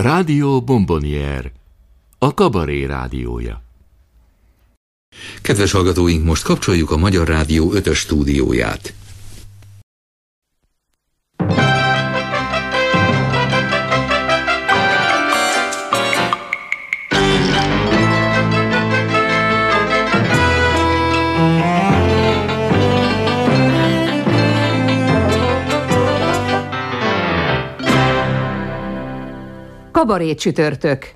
Rádió Bombonier, a kabaré rádiója. Kedves hallgatóink, most kapcsoljuk a Magyar Rádió 5 stúdióját. Kabaré csütörtök.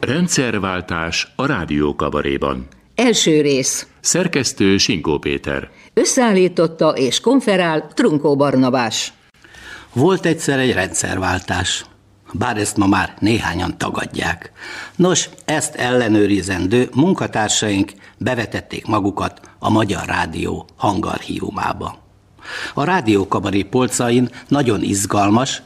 Rendszerváltás a Rádió Kabaréban. Első rész. Szerkesztő Sinkó Péter. Összeállította és konferál Trunkó Barnabás. Volt egyszer egy rendszerváltás bár ezt ma már néhányan tagadják. Nos, ezt ellenőrizendő munkatársaink bevetették magukat a Magyar Rádió hangarchiumába. A rádiókabaré polcain nagyon izgalmas,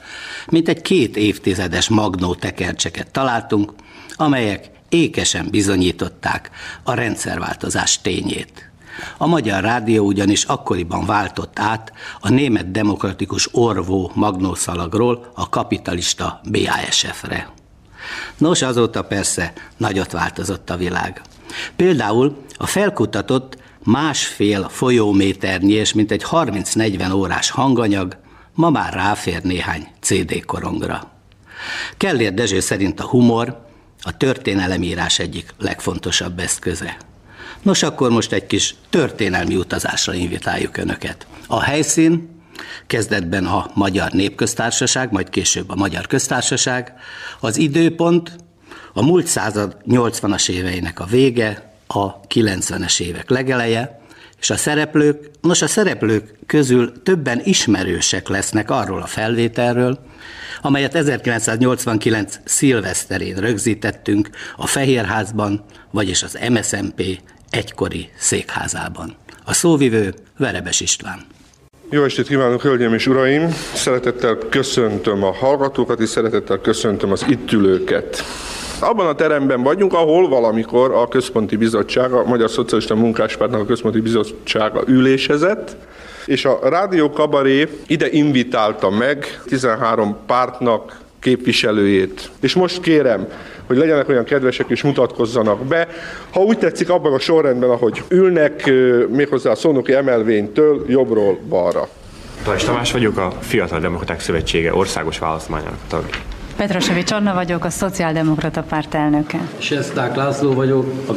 mint egy két évtizedes magnó tekercseket találtunk, amelyek ékesen bizonyították a rendszerváltozás tényét. A Magyar Rádió ugyanis akkoriban váltott át a német demokratikus orvó magnószalagról a kapitalista BASF-re. Nos, azóta persze nagyot változott a világ. Például a felkutatott másfél folyóméternyi és mintegy 30-40 órás hanganyag ma már ráfér néhány CD korongra. Kellér Dezső szerint a humor a történelemírás egyik legfontosabb eszköze. Nos, akkor most egy kis történelmi utazásra invitáljuk Önöket. A helyszín kezdetben a Magyar Népköztársaság, majd később a Magyar Köztársaság. Az időpont a múlt század 80-as éveinek a vége, a 90-es évek legeleje, és a szereplők, nos a szereplők közül többen ismerősek lesznek arról a felvételről, amelyet 1989 szilveszterén rögzítettünk a Fehérházban, vagyis az MSMP egykori székházában. A szóvivő Verebes István. Jó estét kívánok, hölgyeim és uraim! Szeretettel köszöntöm a hallgatókat, és szeretettel köszöntöm az itt ülőket. Abban a teremben vagyunk, ahol valamikor a Központi Bizottság, a Magyar Szocialista Munkáspártnak a Központi Bizottsága ülésezett, és a Rádió Kabaré ide invitálta meg 13 pártnak képviselőjét. És most kérem, hogy legyenek olyan kedvesek és mutatkozzanak be. Ha úgy tetszik, abban a sorrendben, ahogy ülnek, méghozzá a szónoki emelvénytől jobbról balra. Tajs Tamás vagyok, a Fiatal Demokraták Szövetsége országos választmányának tagja. Petrosevics Anna vagyok, a Szociáldemokrata Párt elnöke. Sesták László vagyok, a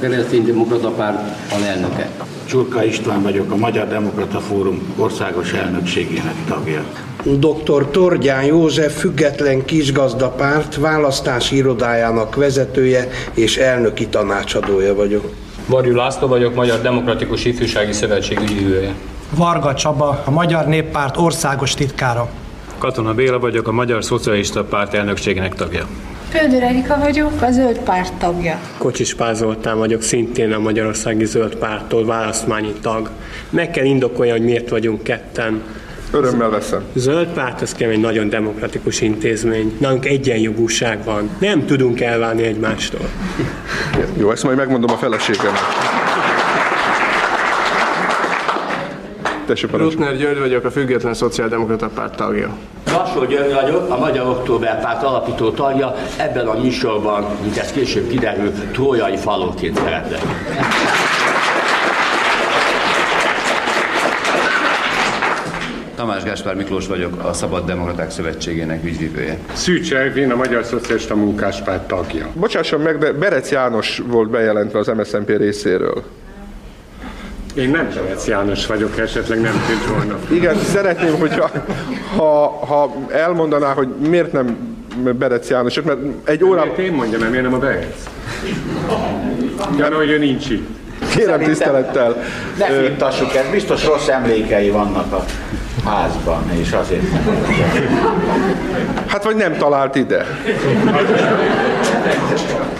Demokrata Párt alelnöke. Csurka István vagyok, a Magyar Demokrata Fórum országos elnökségének tagja. Dr. Tordján József független kisgazdapárt választási irodájának vezetője és elnöki tanácsadója vagyok. Varjú László vagyok, Magyar Demokratikus Ifjúsági Szövetség ügyvívője. Varga Csaba, a Magyar Néppárt országos titkára. Katona Béla vagyok, a Magyar Szocialista Párt elnökségének tagja. Földör Erika vagyok, a Zöld Párt tagja. Kocsis Pázoltán vagyok, szintén a Magyarországi Zöld Pártól választmányi tag. Meg kell indokolni, hogy miért vagyunk ketten. Örömmel veszem. Zöld párt, az egy nagyon demokratikus intézmény. Nálunk egyenjogúság van. Nem tudunk elválni egymástól. Jó, ezt majd megmondom a feleségemnek. Tessék, Rutner György vagyok, a Független Szociáldemokrata Párt tagja. Lassó György vagyok, a Magyar Október Párt alapító tagja. Ebben a műsorban, mint ez később kiderül, trójai falóként szeretek. Tamás Gáspár Miklós vagyok, a Szabad Demokraták Szövetségének ügyvívője. Szűcs Elvin, a Magyar Szocialista Munkáspárt tagja. Bocsásson meg, de Berec János volt bejelentve az MSZNP részéről. Én nem Berec János vagyok, esetleg nem tűnt volna. Igen, szeretném, hogyha ha, ha elmondaná, hogy miért nem Berec János, mert egy óra... Miért én mondjam, nem, miért nem a Berec? Gyanú, hogy ő nincs itt. Kérem tisztelettel. Ne fintassuk ezt, biztos rossz emlékei vannak a házban, és azért Hát vagy nem talált ide.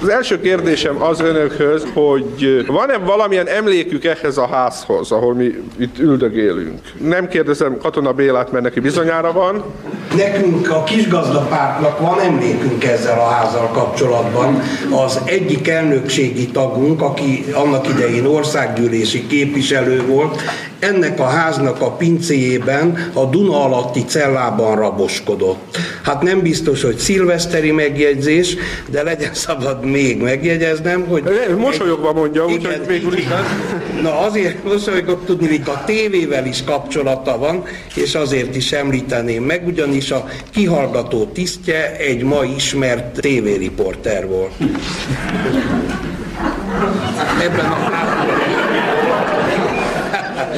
Az első kérdésem az önökhöz, hogy van-e valamilyen emlékük ehhez a házhoz, ahol mi itt üldögélünk? Nem kérdezem Katona Bélát, mert neki bizonyára van, Nekünk a kisgazdapártnak van emlékünk ezzel a házzal kapcsolatban. Az egyik elnökségi tagunk, aki annak idején országgyűlési képviselő volt, ennek a háznak a pincéjében a Duna alatti cellában raboskodott. Hát nem biztos, hogy szilveszteri megjegyzés, de legyen szabad még megjegyeznem, hogy... Mosolyogva mondja, úgyhogy végül is Na azért mosolyogok tudni, hogy a tévével is kapcsolata van, és azért is említeném meg, ugyanis a kihallgató tisztje egy ma ismert tévériporter volt. Ebben a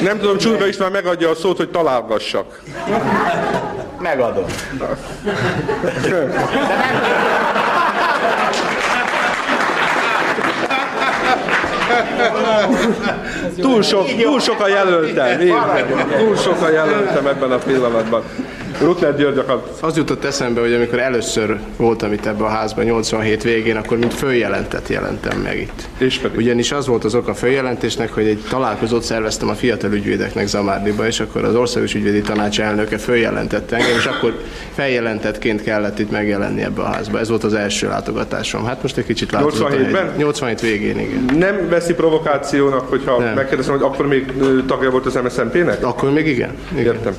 Nem tudom, Csurga István megadja a szót, hogy találgassak. Megadom. Túl sok, túl sok a jelöltem. Túl sok a jelöltem ebben a pillanatban. Rutner György akar. Az jutott eszembe, hogy amikor először voltam itt ebben a házban 87 végén, akkor mint följelentet jelentem meg itt. És pedig? Ugyanis az volt az oka a följelentésnek, hogy egy találkozót szerveztem a fiatal ügyvédeknek Zamárdiba, és akkor az Országos Ügyvédi Tanács elnöke följelentette engem, és akkor feljelentettként kellett itt megjelenni ebbe a házba. Ez volt az első látogatásom. Hát most egy kicsit látogatom. 87-ben? 87 végén, igen. Nem veszi provokációnak, hogyha Nem. megkérdezem, hogy akkor még tagja volt az MSZNP-nek? Akkor még igen. igen. Értem.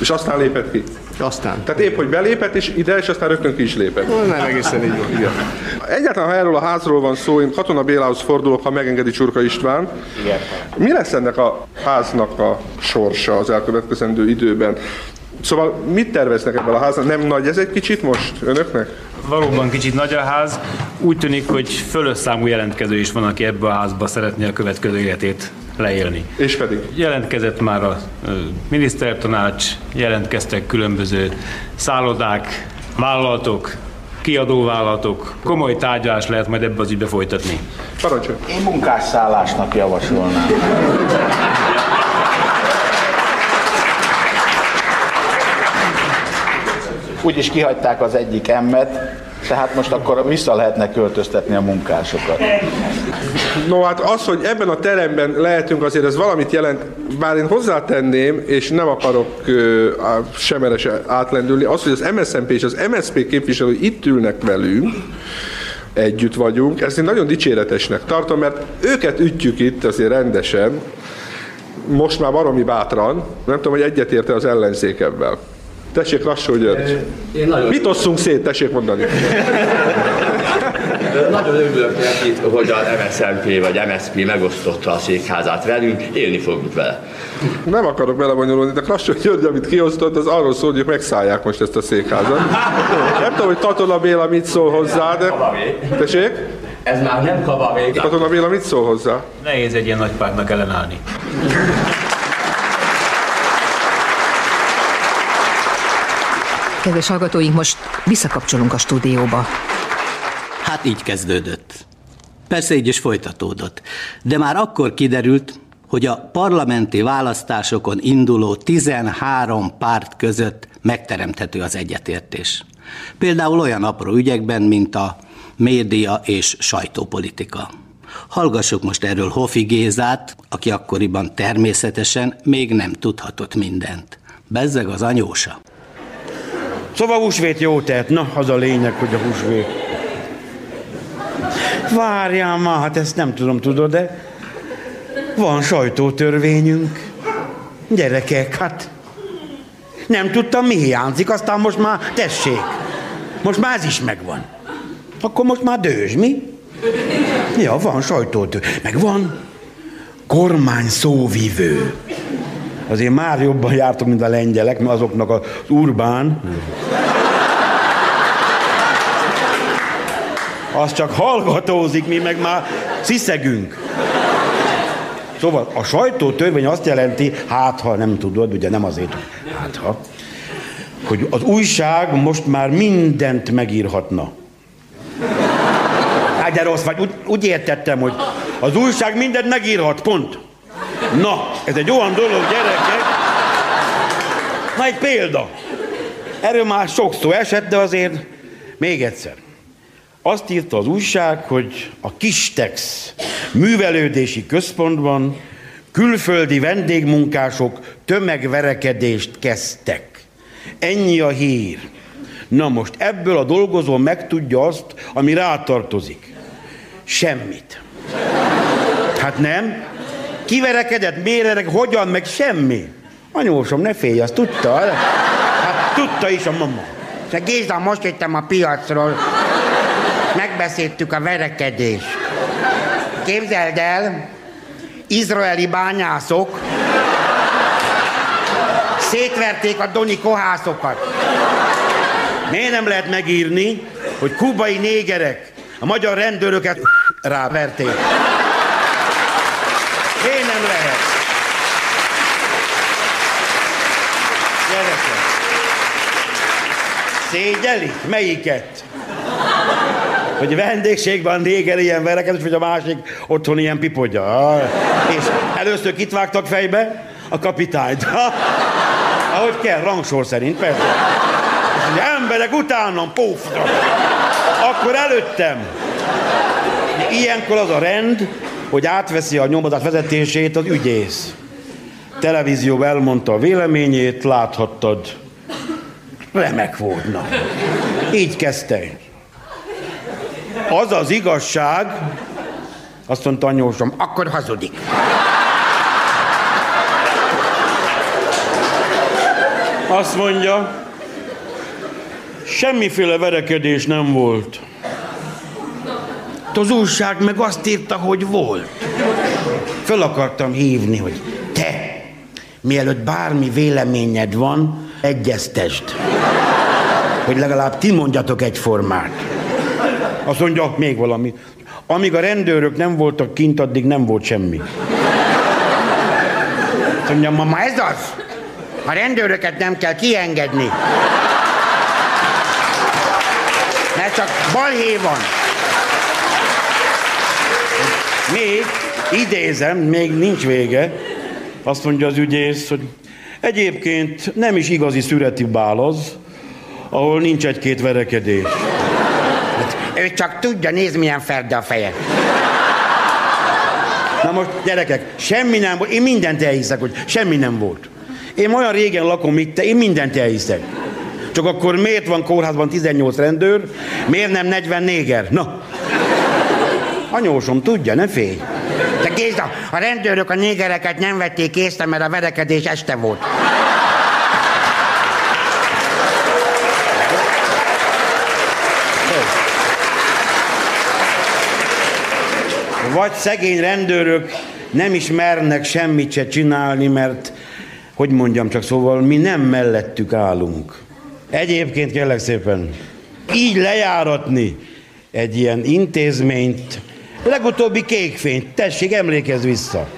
És aztán lépett ki? Aztán. Tehát épp, hogy belépett és ide, és aztán rögtön ki is lépett. Nem egészen így van. Igen. Egyáltalán, ha erről a házról van szó, én Katona Bélához fordulok, ha megengedi Csurka István. Igen. Mi lesz ennek a háznak a sorsa az elkövetkezendő időben? Szóval mit terveznek ebben a házban? Nem nagy ez egy kicsit most önöknek? Valóban kicsit nagy a ház. Úgy tűnik, hogy fölös számú jelentkező is van, aki ebbe a házba szeretné a következő életét leélni. És pedig? Jelentkezett már a minisztertanács, jelentkeztek különböző szállodák, vállalatok, kiadóvállalatok. Komoly tárgyalás lehet majd ebbe az ügybe folytatni. Parancsolj! Én munkásszállásnak javasolnám. Úgyis kihagyták az egyik emmet, tehát most akkor vissza lehetne költöztetni a munkásokat. No hát az, hogy ebben a teremben lehetünk, azért ez valamit jelent, bár én hozzátenném, és nem akarok ö, semeres átlendülni, az, hogy az MSZNP és az MSZP képviselői itt ülnek velünk, együtt vagyunk, ezt én nagyon dicséretesnek tartom, mert őket ütjük itt azért rendesen, most már baromi bátran, nem tudom, hogy egyetérte az ellenzék ebben. Tessék, lassú, György. Én nagyon, Mit osszunk szét, tessék mondani. nagyon örülök neki, hogy a MSZNP vagy MSZP megosztotta a székházát velünk, élni fogunk vele. Nem akarok belebonyolulni, de Lassó György, amit kiosztott, az arról szól, hogy megszállják most ezt a székházat. Nem tudom, hogy Katona Béla mit szól hozzá, de... Tessék? Ez már nem kabaré. Katona Béla mit szól hozzá? Nehéz egy ilyen nagy pártnak ellenállni. Kedves hallgatóink, most visszakapcsolunk a stúdióba. Hát így kezdődött. Persze így is folytatódott. De már akkor kiderült, hogy a parlamenti választásokon induló 13 párt között megteremthető az egyetértés. Például olyan apró ügyekben, mint a média és sajtópolitika. Hallgassuk most erről Hofi Gézát, aki akkoriban természetesen még nem tudhatott mindent. Bezzeg az anyósa. Szóval húsvét jó tett. Na, az a lényeg, hogy a húsvét. Várjál már, hát ezt nem tudom, tudod, de van sajtótörvényünk. Gyerekek, hát nem tudtam, mi hiányzik, aztán most már tessék. Most már ez is megvan. Akkor most már dős, mi? Ja, van sajtótörvény. Meg van kormány szóvivő. Azért már jobban jártok, mint a lengyelek, mert azoknak az urbán. Az csak hallgatózik, mi meg már sziszegünk. Szóval a sajtótörvény azt jelenti, hát ha nem tudod, ugye nem azért, hát ha, hogy az újság most már mindent megírhatna. Hát de rossz vagy, úgy, úgy értettem, hogy az újság mindent megírhat, pont. Na, ez egy olyan dolog, gyerekek. Na, egy példa. Erről már sokszor esett, de azért még egyszer. Azt írta az újság, hogy a Kistex művelődési központban külföldi vendégmunkások tömegverekedést kezdtek. Ennyi a hír. Na most ebből a dolgozó megtudja azt, ami rátartozik. Semmit. Hát nem? Kiverekedett, mérerek, hogyan, meg semmi. Anyósom, ne félj, azt tudta. Hát tudta is a mama. Se Géza, most jöttem a piacról. Megbeszéltük a verekedést. Képzeld el, izraeli bányászok szétverték a doni kohászokat. Miért nem lehet megírni, hogy kubai négerek a magyar rendőröket ráverték? Miért nem lehet? Gyerekek. Szégyelik? Melyiket? Hogy vendégségben néger ilyen verekedés, vagy a másik otthon ilyen pipodja. És először kit vágtak fejbe? A kapitányt. Ahogy kell, rangsor szerint, persze. És ugye emberek utánam, pofra. Akkor előttem. Ilyenkor az a rend, hogy átveszi a nyomozás vezetését az ügyész. Televízió elmondta a véleményét, láthattad. Remek volt. Így kezdte. Az az igazság, azt mondta anyósom, akkor hazudik. Azt mondja, semmiféle verekedés nem volt. Az újság meg azt írta, hogy volt. Föl akartam hívni, hogy te, mielőtt bármi véleményed van, egyeztesd. Hogy legalább ti mondjatok egyformát. Azt mondja, még valami. Amíg a rendőrök nem voltak kint, addig nem volt semmi. Azt mondja, mama, ez az? A rendőröket nem kell kiengedni. Mert csak balhé van. Még, idézem, még nincs vége, azt mondja az ügyész, hogy egyébként nem is igazi szüreti bál az, ahol nincs egy-két verekedés. Ő csak tudja, nézd milyen ferde a feje. Na most, gyerekek, semmi nem volt, én mindent elhiszek, hogy semmi nem volt. Én olyan régen lakom itt, én mindent elhiszek. Csak akkor miért van kórházban 18 rendőr, miért nem 40 néger? Na, anyósom tudja, ne félj. De Géza, a rendőrök a négereket nem vették észre, mert a verekedés este volt. Vagy szegény rendőrök nem is mernek semmit se csinálni, mert, hogy mondjam csak, szóval mi nem mellettük állunk. Egyébként kérlek szépen, így lejáratni egy ilyen intézményt, legutóbbi kékfényt, tessék, emlékezz vissza.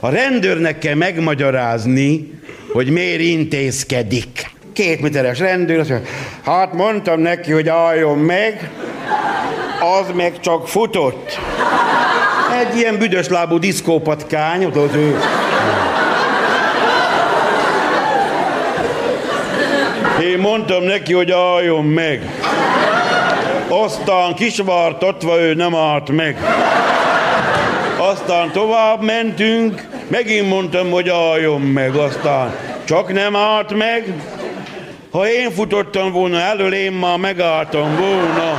A rendőrnek kell megmagyarázni, hogy miért intézkedik. Két méteres rendőr, azt mondja, hát mondtam neki, hogy álljon meg, az meg csak futott. Egy ilyen büdös lábú diszkópatkány, ott ő. Én mondtam neki, hogy álljon meg. Aztán kisvartatva ő nem állt meg. Aztán tovább mentünk, megint mondtam, hogy álljon meg. Aztán csak nem állt meg. Ha én futottam volna elől, én már megálltam volna.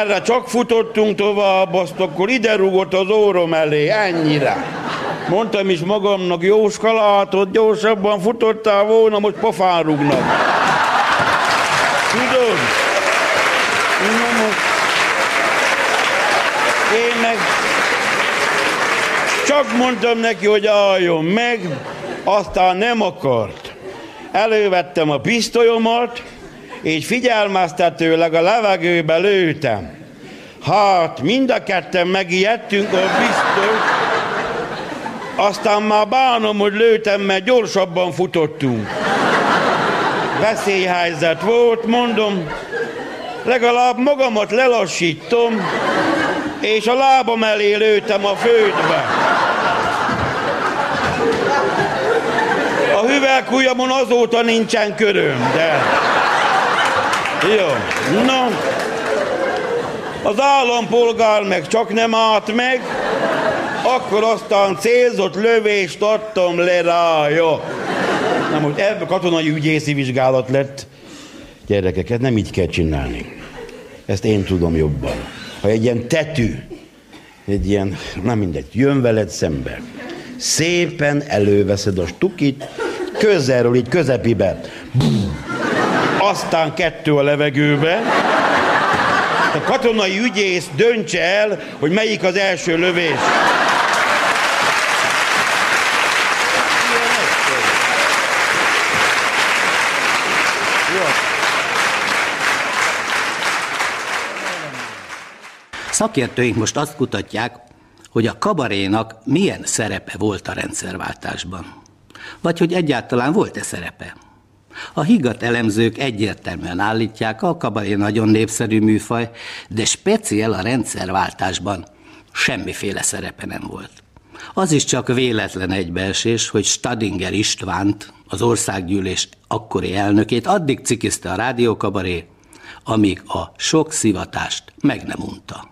Erre csak futottunk tovább, azt akkor ide rúgott az órom elé, ennyire. Mondtam is magamnak, Jóska látod, gyorsabban futottál volna, most pofán rúgnak. Tudod? Én meg csak mondtam neki, hogy álljon meg, aztán nem akart. Elővettem a pisztolyomat, és figyelmeztetőleg a levegőbe lőtem. Hát, mind a ketten megijedtünk a biztos. Aztán már bánom, hogy lőtem, mert gyorsabban futottunk. Veszélyhelyzet volt, mondom, legalább magamat lelassítom, és a lábam elé lőtem a földbe. A hüvelkujjamon azóta nincsen köröm, de... Jó, no. Az állampolgár meg csak nem állt meg, akkor aztán célzott lövést adtam le rája. Na most ebből katonai ügyészi vizsgálat lett. Gyerekeket nem így kell csinálni. Ezt én tudom jobban. Ha egy ilyen tetű, egy ilyen, nem mindegy, jön veled szembe, szépen előveszed a stukit, közelről, így közepibe, aztán kettő a levegőbe, a katonai ügyész döntse el, hogy melyik az első lövés. Szakértőink most azt kutatják, hogy a kabarénak milyen szerepe volt a rendszerváltásban. Vagy hogy egyáltalán volt-e szerepe. A higgadt elemzők egyértelműen állítják, a kabaré nagyon népszerű műfaj, de speciál a rendszerváltásban semmiféle szerepe nem volt. Az is csak véletlen egybeesés, hogy Stadinger Istvánt, az országgyűlés akkori elnökét addig cikizte a rádiókabaré, amíg a sok szivatást meg nem unta.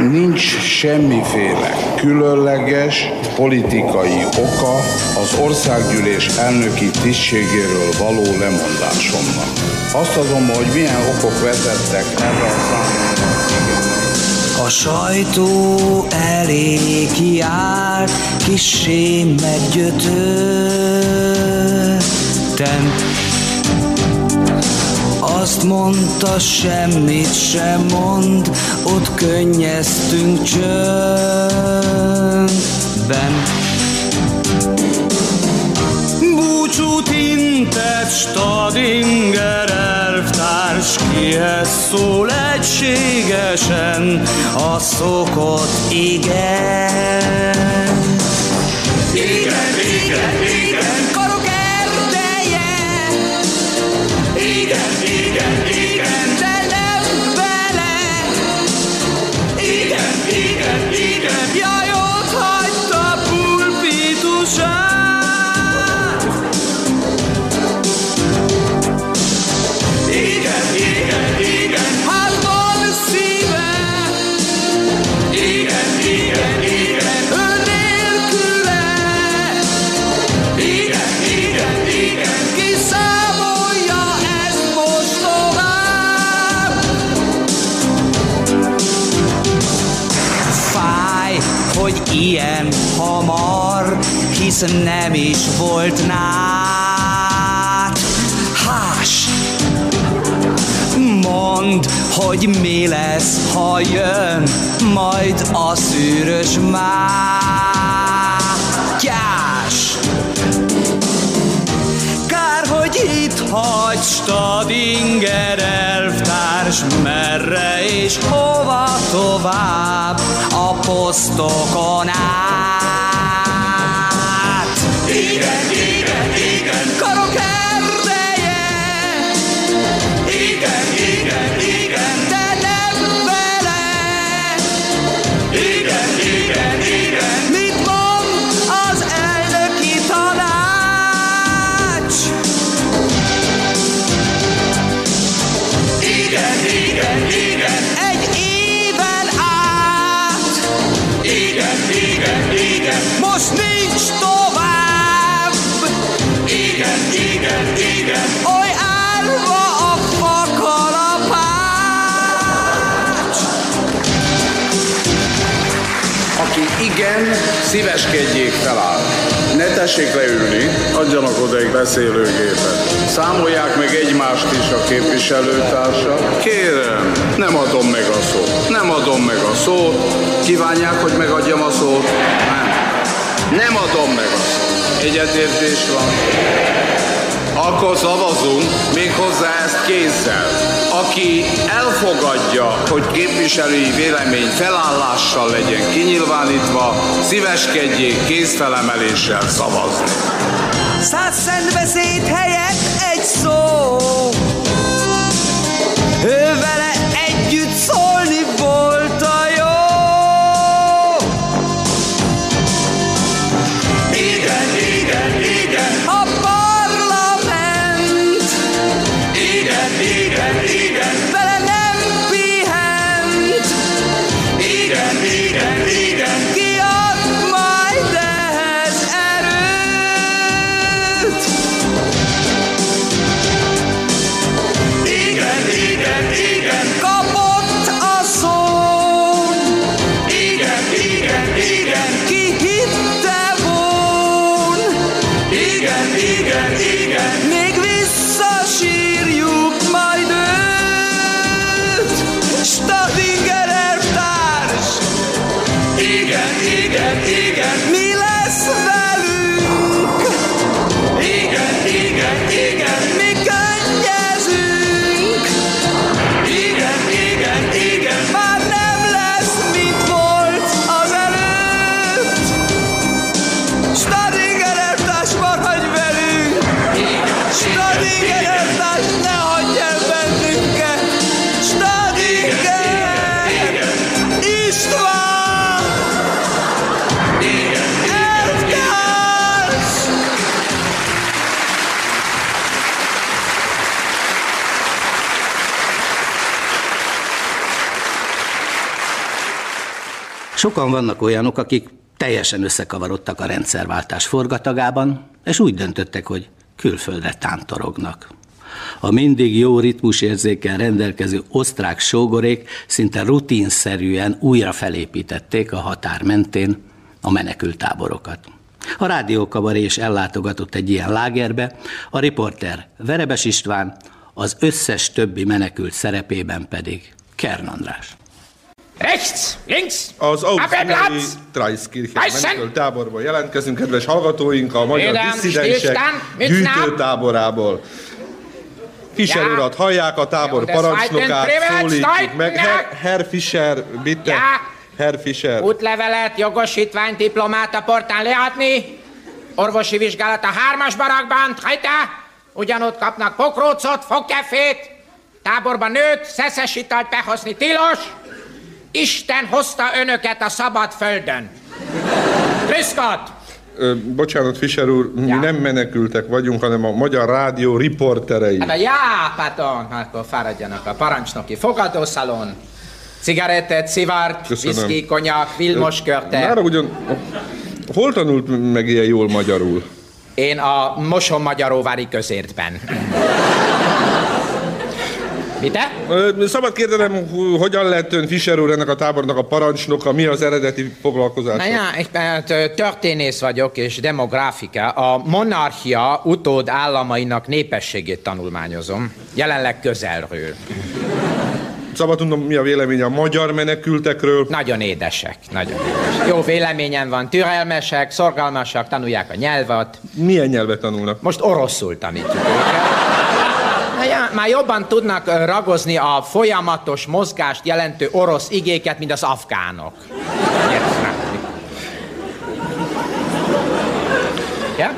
Nincs semmiféle különleges politikai oka az országgyűlés elnöki tisztségéről való lemondásomnak. Azt adom, hogy milyen okok vezettek erre a számomra. A sajtó elé kiáll, kissé meggyötörtem. Azt mondta, semmit sem mond, ott könnyeztünk csöndben. Búcsút intett Stadinger elvtárs, kihez szól egységesen a szokott igen. Igen, igen, igen, karok hisz nem is volt nád. Hás, Mondd, hogy mi lesz, ha jön majd a szűrös mátyás. Kár, hogy itt hagy Stadinger elvtárs, merre és hova tovább a posztokon át. Igen, szíveskedjék feláll. Ne tessék leülni, adjanak oda egy beszélőgépet. Számolják meg egymást is a képviselőtársak. Kérem, nem adom meg a szót. Nem adom meg a szót. Kívánják, hogy megadjam a szót? Nem. Nem adom meg a szót. Egyetértés van. Akkor szavazunk, méghozzá ezt kézzel. Aki elfogadja, hogy képviselői vélemény felállással legyen kinyilvánítva, szíveskedjék kézfelemeléssel szavazni. Száz szentbeszéd helyett igen, igen. Még visszasírjuk majd őt, Stadinger elvtárs. Igen, igen, igen. Mi Sokan vannak olyanok, akik teljesen összekavarodtak a rendszerváltás forgatagában, és úgy döntöttek, hogy külföldre tántorognak. A mindig jó ritmusérzékkel rendelkező osztrák sógorék szinte rutinszerűen újra felépítették a határ mentén a menekültáborokat. A rádiókabaré is ellátogatott egy ilyen lágerbe, a riporter Verebes István, az összes többi menekült szerepében pedig Kern András. Rechts, links, az Ausztriai Traiskirchen menekült táborból jelentkezünk, kedves hallgatóink, a magyar Védelem, disszidensek gyűjtőtáborából. Fischer Ja. urat hallják, a tábor Ja, parancsnokát, szólítjuk meg. Herr, Herr Fischer, bitte. Ja. Herr Fischer. Útlevelet, jogosítványt, diplomát a portán leadni, orvosi vizsgálat a hármas barakban, trajta, ugyanott kapnak pokrócot, fogkefét, táborban nőtt, szeszes italt behozni tilos, Isten hozta önöket a szabad földön. Grüszkot! Ö, bocsánat, Fischer úr, mi nem menekültek vagyunk, hanem a Magyar Rádió riporterei. Hát a já, pardon, akkor fáradjanak a parancsnoki fogadószalon, cigarettet, szivart, viszki, konyak, Vilmos körte. Nára ugyan, hol tanult meg ilyen jól magyarul? Én a Moson Magyaróvári közértben. Mite? Ö, Szabad kérdenem, hogyan lett ön Fischer úr ennek a tábornak a parancsnoka, mi az eredeti foglalkozása? Na ja, ich ö, történész vagyok és demográfika. A monarchia utód államainak népességét tanulmányozom. Jelenleg közelről. Szabad tudnom, mi a véleménye a magyar menekültekről? Nagyon édesek, nagyon édesek. Jó véleményem van, türelmesek, szorgalmasak, tanulják a nyelvet. Milyen nyelvet tanulnak? Most oroszul tanítjuk őket. Ja, már jobban tudnak ragozni a folyamatos mozgást jelentő orosz igéket, mint az afgánok. Ja?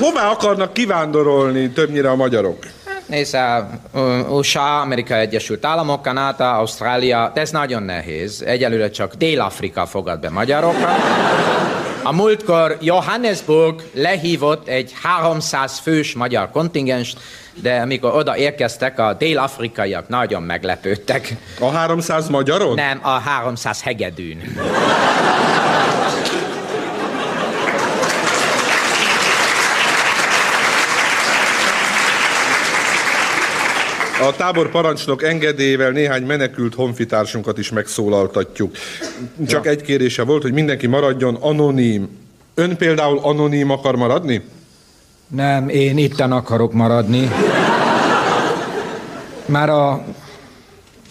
Hová akarnak kivándorolni többnyire a magyarok? Nézd, ö, USA, Amerika Egyesült Államok, Kanada, Ausztrália, de ez nagyon nehéz. Egyelőre csak Dél-Afrika fogad be magyarokat. A múltkor Johannesburg lehívott egy 300 fős magyar kontingenst, de amikor oda érkeztek, a dél-afrikaiak nagyon meglepődtek. A 300 magyaron? Nem, a 300 hegedűn. A tábor parancsnok engedélyével néhány menekült honfitársunkat is megszólaltatjuk. Csak egy kérése volt, hogy mindenki maradjon anonim. Ön például anonim akar maradni? Nem, én itten akarok maradni. Már a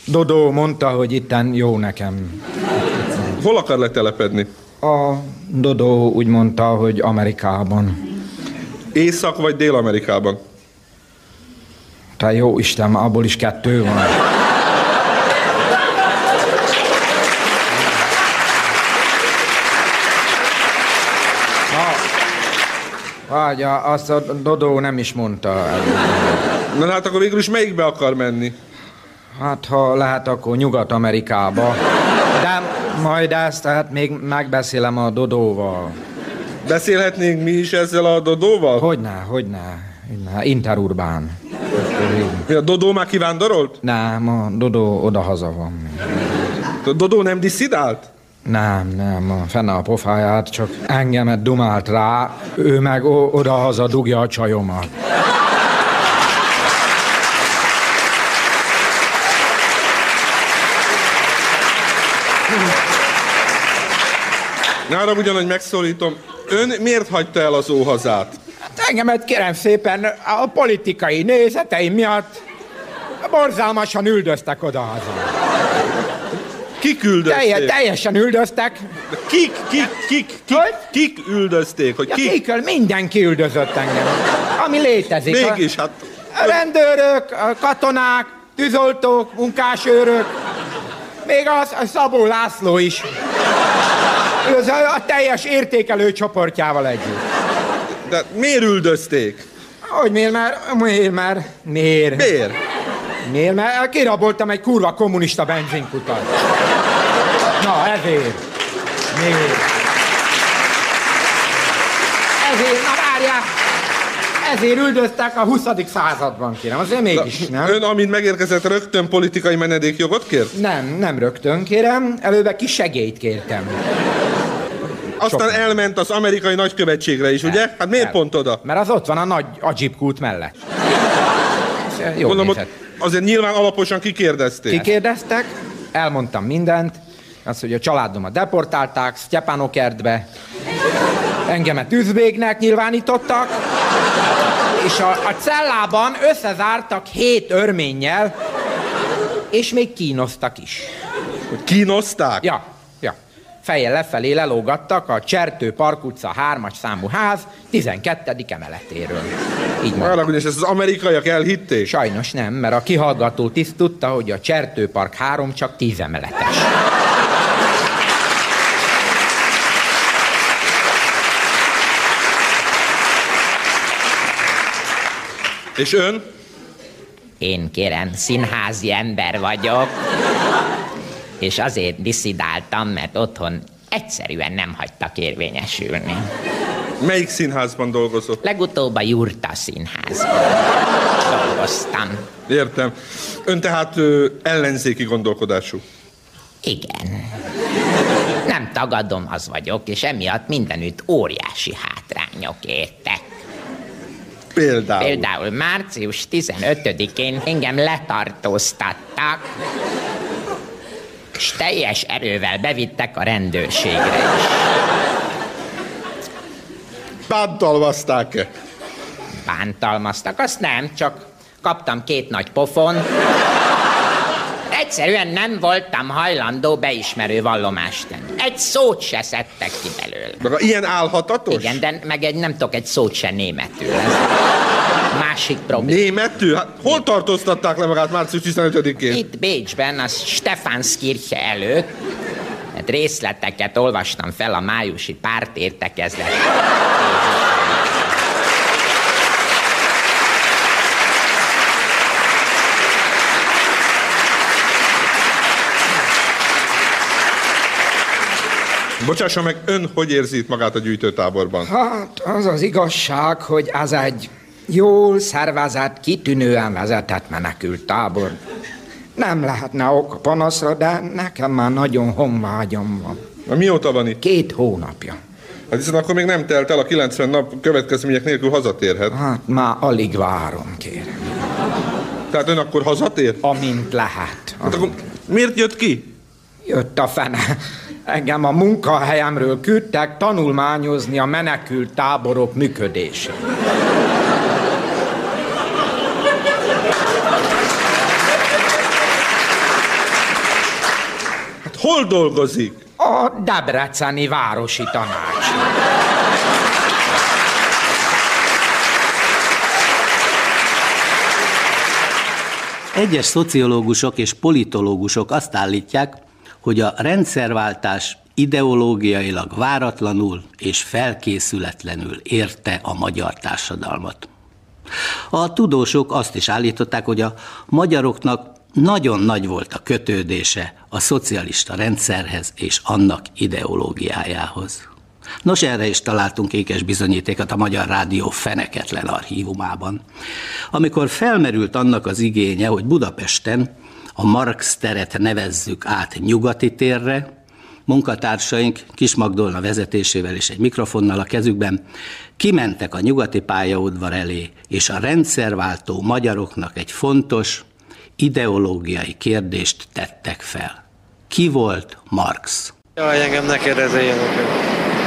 Dodó mondta, hogy itten jó nekem. Hol akar letelepedni? A Dodó úgy mondta, hogy Amerikában. Észak vagy Dél-Amerikában? Te jó Isten, abból is kettő van. Vagy a- azt a Dodó nem is mondta. Na hát akkor végül is melyikbe akar menni? Hát ha lehet, akkor Nyugat-Amerikába. De majd ezt tehát még megbeszélem a Dodóval. Beszélhetnénk mi is ezzel a Dodóval? Hogyne, hogyne. hogyne. Interurbán. Mi a Dodó már kivándorolt? Nem, a Dodó odahaza van. A Dodó nem diszidált? Nem, nem, a fenne a pofáját, csak engemet dumált rá, ő meg odahaza dugja a csajomat. Ne arra ugyan, hogy megszólítom. Ön miért hagyta el az óhazát? Engemet kérem szépen a politikai nézeteim miatt borzalmasan üldöztek odahaza. Kik üldözték? Telje, teljesen üldöztek. De kik, kik, kik, kik, kik üldözték? Hogy Ja, kik? kikől mindenki üldözött engem. Ami létezik. Mégis, hát... A rendőrök, a katonák, tűzoltók, munkásőrök, még az a Szabó László is. A, a teljes értékelő csoportjával együtt. De miért üldözték? Hogy miért már? Miért már? Miért? Miért? Miért? Mert kiraboltam egy kurva kommunista benzinkutat. Na, ezért. Miért? Ezért, na várjál! Ezért üldöztek a 20. században, kérem. Azért mégis, nem? Ön, amint megérkezett, rögtön politikai menedékjogot kért? Nem, nem rögtön kérem. Előbb kis segélyt kértem. Aztán Sok. elment az amerikai nagykövetségre is, ugye? Hát miért El. pont oda? Mert az ott van a nagy Ajib mellett. Ez Jó Gondolom, ott azért nyilván alaposan kikérdezték. Kikérdeztek, elmondtam mindent, azt, hogy a családomat deportálták Sztyepánokertbe, engemet üzbégnek nyilvánítottak, és a, a cellában összezártak hét örménnyel, és még kínoztak is. Hogy kínozták? Ja. Fejjel lefelé lelógattak a Csertő Park utca 3-as számú ház 12. emeletéről. Így. Arra, hogy ezt az amerikaiak elhitték? Sajnos nem, mert a kihallgató tiszt tudta, hogy a Csertő Park 3 csak 10 emeletes. És ön? Én kérem, színházi ember vagyok, és azért diszidáltam, mert otthon egyszerűen nem hagytak érvényesülni. Melyik színházban dolgozott? Legutóbb a Jurta színházban dolgoztam. Értem. Ön tehát ö, ellenzéki gondolkodású. Igen. Nem tagadom, az vagyok, és emiatt mindenütt óriási hátrányok értek. Például? Például március 15-én engem letartóztattak, és teljes erővel bevittek a rendőrségre is. Bántalmazták-e? Bántalmaztak, azt nem, csak kaptam két nagy pofon. Egyszerűen nem voltam hajlandó beismerő vallomást tenni. Egy szót se szedtek ki belőle. Maga ilyen álhatatos? Igen, de meg egy, nem tudok egy szót se németül. Ez másik probléma. Németül? Hát hol tartóztatták le magát március 15-én? Itt Bécsben, a Stephanskirche előtt, hát részleteket olvastam fel a májusi pártértekezlet. Bocsássa meg, ön hogy érzi itt magát a gyűjtőtáborban? Hát az az igazság, hogy az egy jól szervezett, kitűnően vezetett menekült tábor. Nem lehetne ok panaszra, de nekem már nagyon honvágyom van. Na, mióta van itt? Két hónapja. Hát hiszen akkor még nem telt el a 90 nap következmények nélkül hazatérhet. Hát már alig várom, kérem. Tehát ön akkor hazatér? Amint lehet. Hát akkor miért jött ki? Jött a fene. Engem a munkahelyemről küldtek tanulmányozni a menekült táborok működését. Hol dolgozik? A Debreceni Városi Tanács. Egyes szociológusok és politológusok azt állítják, hogy a rendszerváltás ideológiailag váratlanul és felkészületlenül érte a magyar társadalmat. A tudósok azt is állították, hogy a magyaroknak nagyon nagy volt a kötődése a szocialista rendszerhez és annak ideológiájához. Nos, erre is találtunk ékes bizonyítékat a Magyar Rádió feneketlen archívumában. Amikor felmerült annak az igénye, hogy Budapesten a Marx teret nevezzük át nyugati térre, munkatársaink Kis Magdolna vezetésével és egy mikrofonnal a kezükben kimentek a nyugati pályaudvar elé, és a rendszerváltó magyaroknak egy fontos ideológiai kérdést tettek fel. Ki volt Marx? Jaj, engem ne kérdezzél ilyeneket.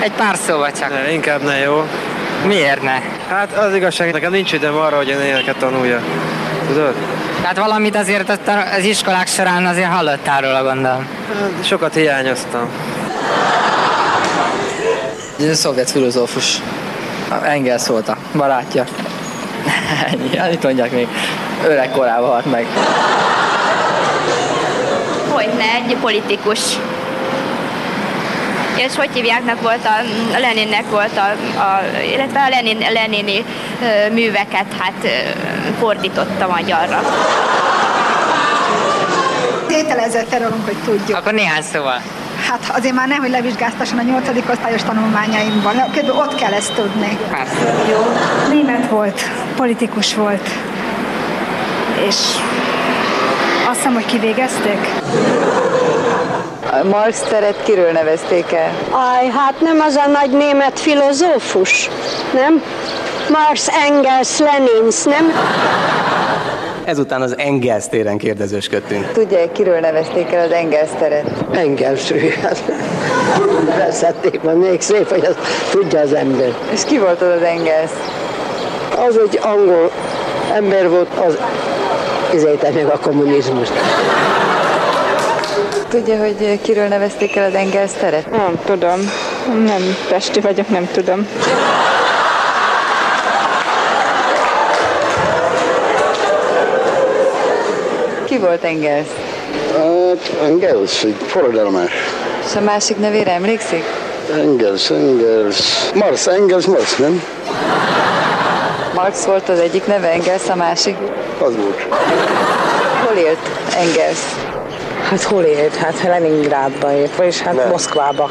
Egy pár szóval csak. Ne, inkább ne, jó? Miért ne? Hát az igazság, nekem nincs időm arra, hogy én ilyeneket tanulja. Tudod? Tehát valamit azért az iskolák során azért hallottál róla, gondolom. Hát, sokat hiányoztam. Ez szovjet filozófus. Engels volt a barátja. Ennyi, annyit mondják még. Öreg korában halt meg. Hogyne, egy politikus. És hogy hívjáknak volt a, a Leninnek volt a, a illetve a Lenin, Lenini ö, műveket hát ö, fordította magyarra. Tételezett terrorunk, hogy tudjuk. Akkor néhány szóval. Hát azért már nem, hogy levizsgáztasson a nyolcadik osztályos tanulmányaimban. Kb. ott kell ezt tudni. Persze. Jó. Német volt, politikus volt. És azt hiszem, hogy kivégezték. Marx teret kiről nevezték el? Aj, hát nem az a nagy német filozófus, nem? Marx, Engels, Lenins, nem? Ezután az Engels téren kérdezősködtünk. Tudja, kiről nevezték el az Engels teret? Engelsről, hát veszették, mert még szép, hogy azt tudja az ember. És ki volt az az Engels? Az egy angol ember volt, az izélte meg a kommunizmust. Tudja, hogy kiről nevezték el az Engels teret? Nem tudom. Nem pesti vagyok, nem tudom. Volt Engels? Hát Engels, egy forradalmás. És a másik nevére emlékszik? Engels, Engels, Marx, Engels, Marx, nem? Marx volt az egyik neve, Engels a másik. Az volt. Hol élt Engels? Hát hol élt? Hát Leningrádba élt, vagyis hát Nem. Moszkvába.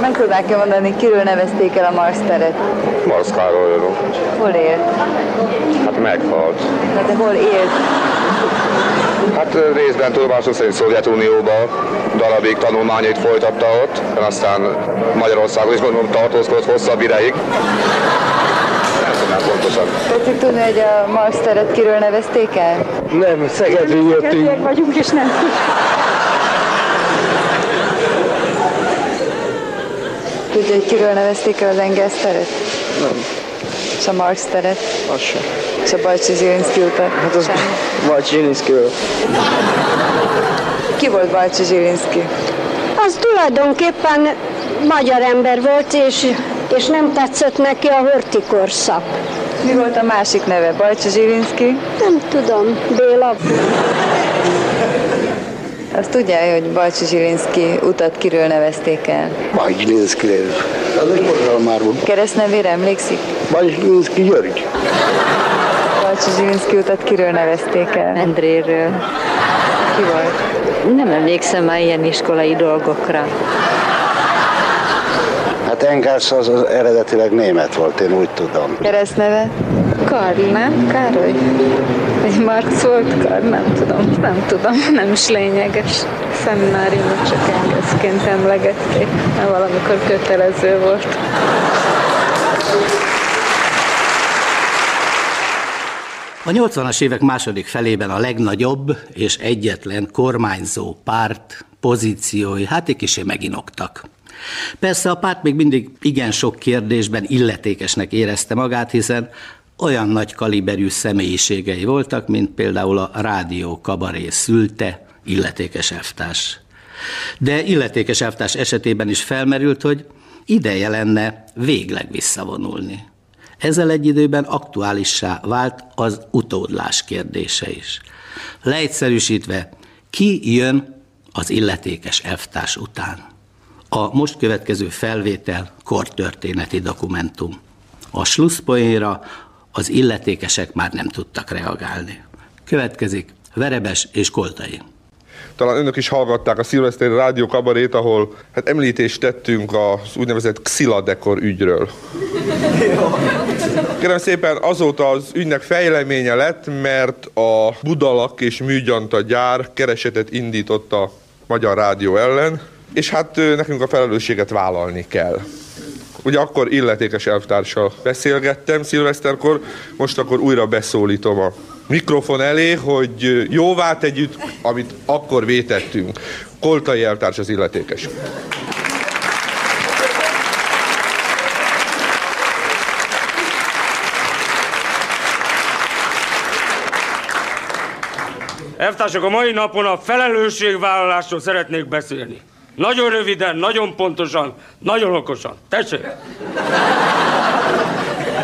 Meg tudnák-e mondani, kiről nevezték el a Marx teret? Marsz Károlyról. Hol élt? Hát meghalt. Na de hol élt? Hát részben tudomásom szerint Szovjetunióban darabig tanulmányait folytatta ott, aztán Magyarországon is mondom tartózkodott hosszabb ideig. Nem pontosan. Tetszik tudni, hogy a Marx teret kiről nevezték el? Nem, Szegedről jöttünk. Vagyunk, és nem Tudja, hogy kiről nevezték el az Engels teret? Nem. És a Marx teret? Az sem. És a Bajcsi Zsilinszki utat? Hát az vagy Zsilinszkiről. Ki volt Bajcsi Zsilinszki? Az tulajdonképpen magyar ember volt, és, és nem tetszett neki a hortikorszak. Mi volt a másik neve? Bajcsi Zsilinszki? Nem tudom, Béla. Azt tudja, hogy Bajcsi Zsilinszki utat kiről nevezték el? Vagy Zsilinszkiről. Az egy volt. Keresztnevére emlékszik? Vagy Zsilinszki György. Bajcsi Zsilinszki utat kiről nevezték el? Endréről. Ki volt? Nem emlékszem már ilyen iskolai dolgokra. Hát Engels az, az eredetileg német volt, én úgy tudom. Keresztneve? Karl, nem? Károly? Egy Karl? Nem tudom, nem tudom, nem is lényeges. Szemináriumot csak engeszként emlegették, mert valamikor kötelező volt. A 80-as évek második felében a legnagyobb és egyetlen kormányzó párt pozíciói hát egy kicsi meginoktak. Persze a párt még mindig igen sok kérdésben illetékesnek érezte magát, hiszen olyan nagy kaliberű személyiségei voltak, mint például a rádió kabaré szülte, illetékes elvtárs. De illetékes elvtárs esetében is felmerült, hogy ideje lenne végleg visszavonulni. Ezzel egy időben aktuálissá vált az utódlás kérdése is. Leegyszerűsítve, ki jön az illetékes elvtárs után? A most következő felvétel kortörténeti dokumentum. A slusszpoénra az illetékesek már nem tudtak reagálni. Következik Verebes és Koltai. Talán önök is hallgatták a szilveszteri rádió kabarét, ahol hát említést tettünk az úgynevezett Xiladekor ügyről. Kérem szépen, azóta az ügynek fejleménye lett, mert a Budalak és Műgyanta gyár keresetet indított a Magyar Rádió ellen, és hát nekünk a felelősséget vállalni kell. Ugye akkor illetékes elvtárssal beszélgettem szilveszterkor, most akkor újra beszólítom a mikrofon elé, hogy jóvá tegyük, amit akkor vétettünk. Koltai elvtárs az illetékes. Elvtársak, a mai napon a felelősségvállalásról szeretnék beszélni. Nagyon röviden, nagyon pontosan, nagyon okosan. Tessék!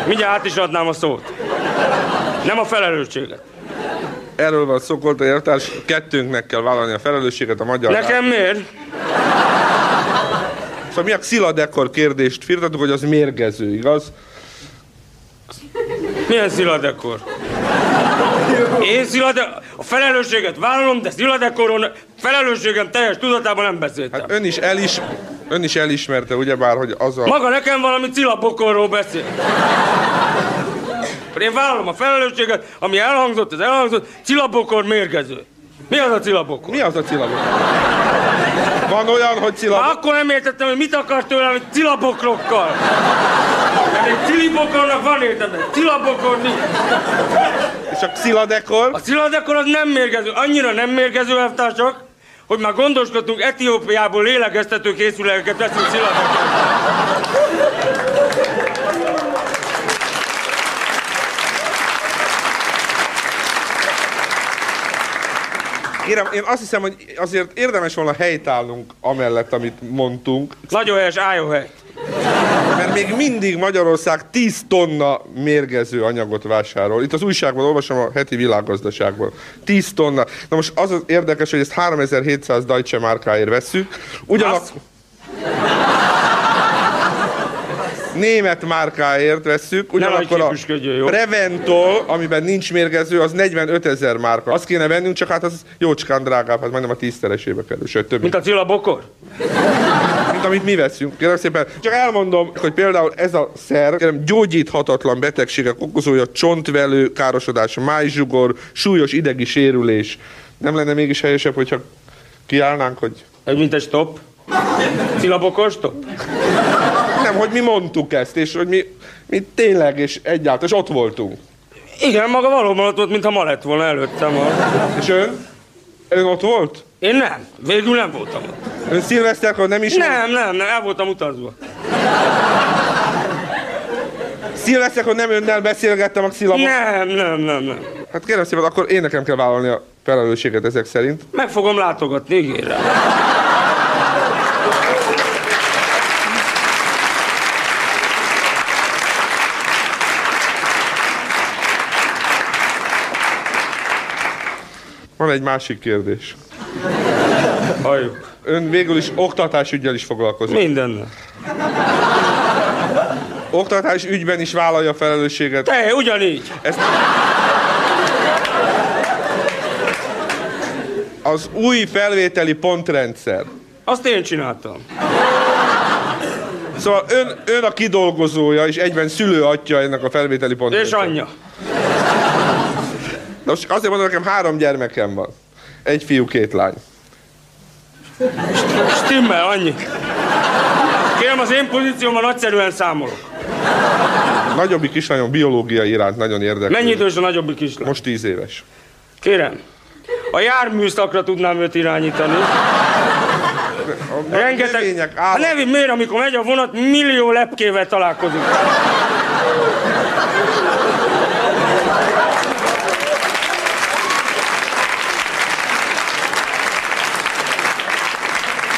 Mindjárt át is adnám a szót. Nem a felelősséget. Erről van szó, Koltai elvtárs, kettőnknek kell vállalni a felelősséget a magyar... Nekem miért? Szóval mi a sziladekor kérdést firtatunk, hogy az mérgező, igaz? Milyen sziladekor? Én szilade... A felelősséget vállalom, de sziladekoron felelősségem teljes tudatában nem beszéltem. Hát ön is, elis... ön is elismerte, ugyebár, hogy az a... Maga nekem valami cilabokorról beszél. Én vállalom a felelősséget, ami elhangzott, az elhangzott, cilabokor mérgező. Mi az a cilabokor? Mi az a cilabokor? Van olyan, hogy cilabokor? Már akkor nem értettem, hogy mit akar tőlem, hogy cilabokrokkal. Mert egy cilibokornak van értelme, cilabokor nincs. És a sziladekor? A sziladekor az nem mérgező, annyira nem mérgező elvtársak, hogy már gondoskodtunk Etiópiából lélegeztető készülékeket veszünk sziladekor. Kérem, én azt hiszem, hogy azért érdemes volna helytállnunk amellett, amit mondtunk. Nagyon helyes, álljon hely. Mert még mindig Magyarország 10 tonna mérgező anyagot vásárol. Itt az újságban olvasom a heti világgazdaságból. 10 tonna. Na most az az érdekes, hogy ezt 3700 Deutsche Markáért vesszük. Ugyanak... Német márkáért vesszük, ugyanakkor a? Preventol, amiben nincs mérgező, az 45 ezer márka. Azt kéne vennünk, csak hát az jócskán drágább, hát majdnem a tízszeresébe kerül, sőt több. Mint a cilabokor? mint amit mi veszünk. Kérem szépen, csak elmondom, hogy például ez a szer, kérem, gyógyíthatatlan betegségek okozója, csontvelő, károsodás, májzsugor, súlyos idegi sérülés. Nem lenne mégis helyesebb, hogyha kiállnánk, hogy... Ez mint egy stop? Cilabokor stop? Nem, hogy mi mondtuk ezt, és hogy mi, mi tényleg, és egyáltalán, és ott voltunk. Igen, maga valóban ott volt, mintha ma lett volna előttem. És ön? Ön ott volt? Én nem. Végül nem voltam ott. Ön szilveszterkor nem is Nem, nem, nem, el voltam utazva. Szilveszterkor nem önnel beszélgettem a xilabon? Nem, nem, nem, nem. Hát kérem szépen, akkor én nekem kell vállalni a felelősséget ezek szerint. Meg fogom látogatni, ígérem. Van egy másik kérdés. Halljuk. Ön végül is oktatásügyel is foglalkozik. Mindennel. Oktatás ügyben is vállalja a felelősséget. Te, ugyanígy. Ezt... Az új felvételi pontrendszer. Azt én csináltam. Szóval ön, ön a kidolgozója, és egyben szülőatja ennek a felvételi pontrendszernek. És anyja. Na most azért mondom, nekem három gyermekem van. Egy fiú, két lány. Stimmel, annyi. Kérem, az én pozíciómban nagyszerűen számolok. Nagyobbik kislányom biológia iránt nagyon érdekel. Mennyi idős a nagyobbik kislány? Most tíz éves. Kérem, a járműszakra tudnám őt irányítani. Rengeteg... növények, A nevi miért, amikor megy a vonat, millió lepkével találkozik.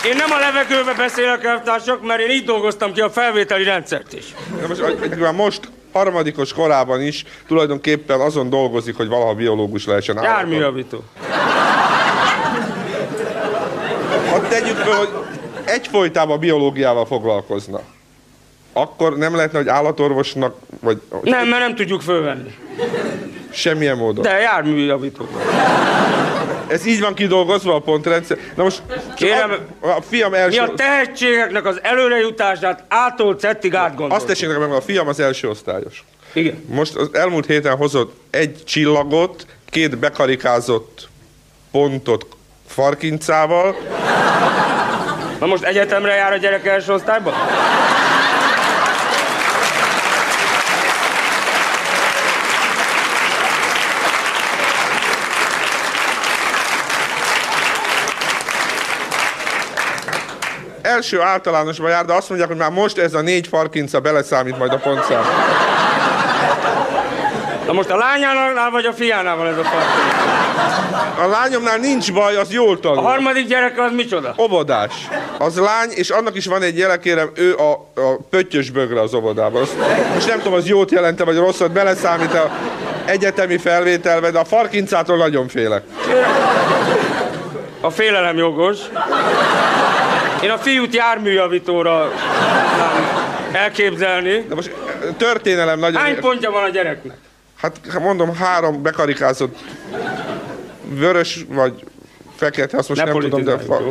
Én nem a levegőbe beszélek, elvtársak, mert én így dolgoztam ki a felvételi rendszert is. De most, most harmadikos korában is tulajdonképpen azon dolgozik, hogy valaha biológus lehessen. Járműjavító. Ha tegyük fel, hogy egyfolytában biológiával foglalkozna, akkor nem lehetne, hogy állatorvosnak, vagy Nem, mert nem tudjuk fölvenni. semmilyen módon. De járműjavító. Ez így van kidolgozva a pontrendszer. Na most Kérem, a, a fiam első... Mi a tehetségeknek az előrejutását ától cettig átgondoljuk. Azt tessék nekem meg, a fiam az első osztályos. Igen. Most az elmúlt héten hozott egy csillagot, két bekarikázott pontot farkincával. Na most egyetemre jár a gyerek első osztályba? Első általánosban jár, de azt mondják, hogy már most ez a négy farkinca beleszámít majd a pontszám. Na most a lányánál vagy a fiánál van ez a farkinc? A lányomnál nincs baj, az jól tanul. A harmadik gyerek az micsoda? Óvodás. Az lány, és annak is van egy jele, kérem, ő a, a pöttyös bögre az óvodában. Azt, most nem tudom, az jót jelente, vagy rosszat, beleszámít a egyetemi felvételbe, de a farkincától nagyon félek. A félelem jogos. Én a fiút járműjavítóra elképzelni. De most történelem nagyon... Hány pontja van a gyereknek? Hát mondom, három bekarikázott vörös vagy fekete, azt most Ne nem tudom, de... Fa...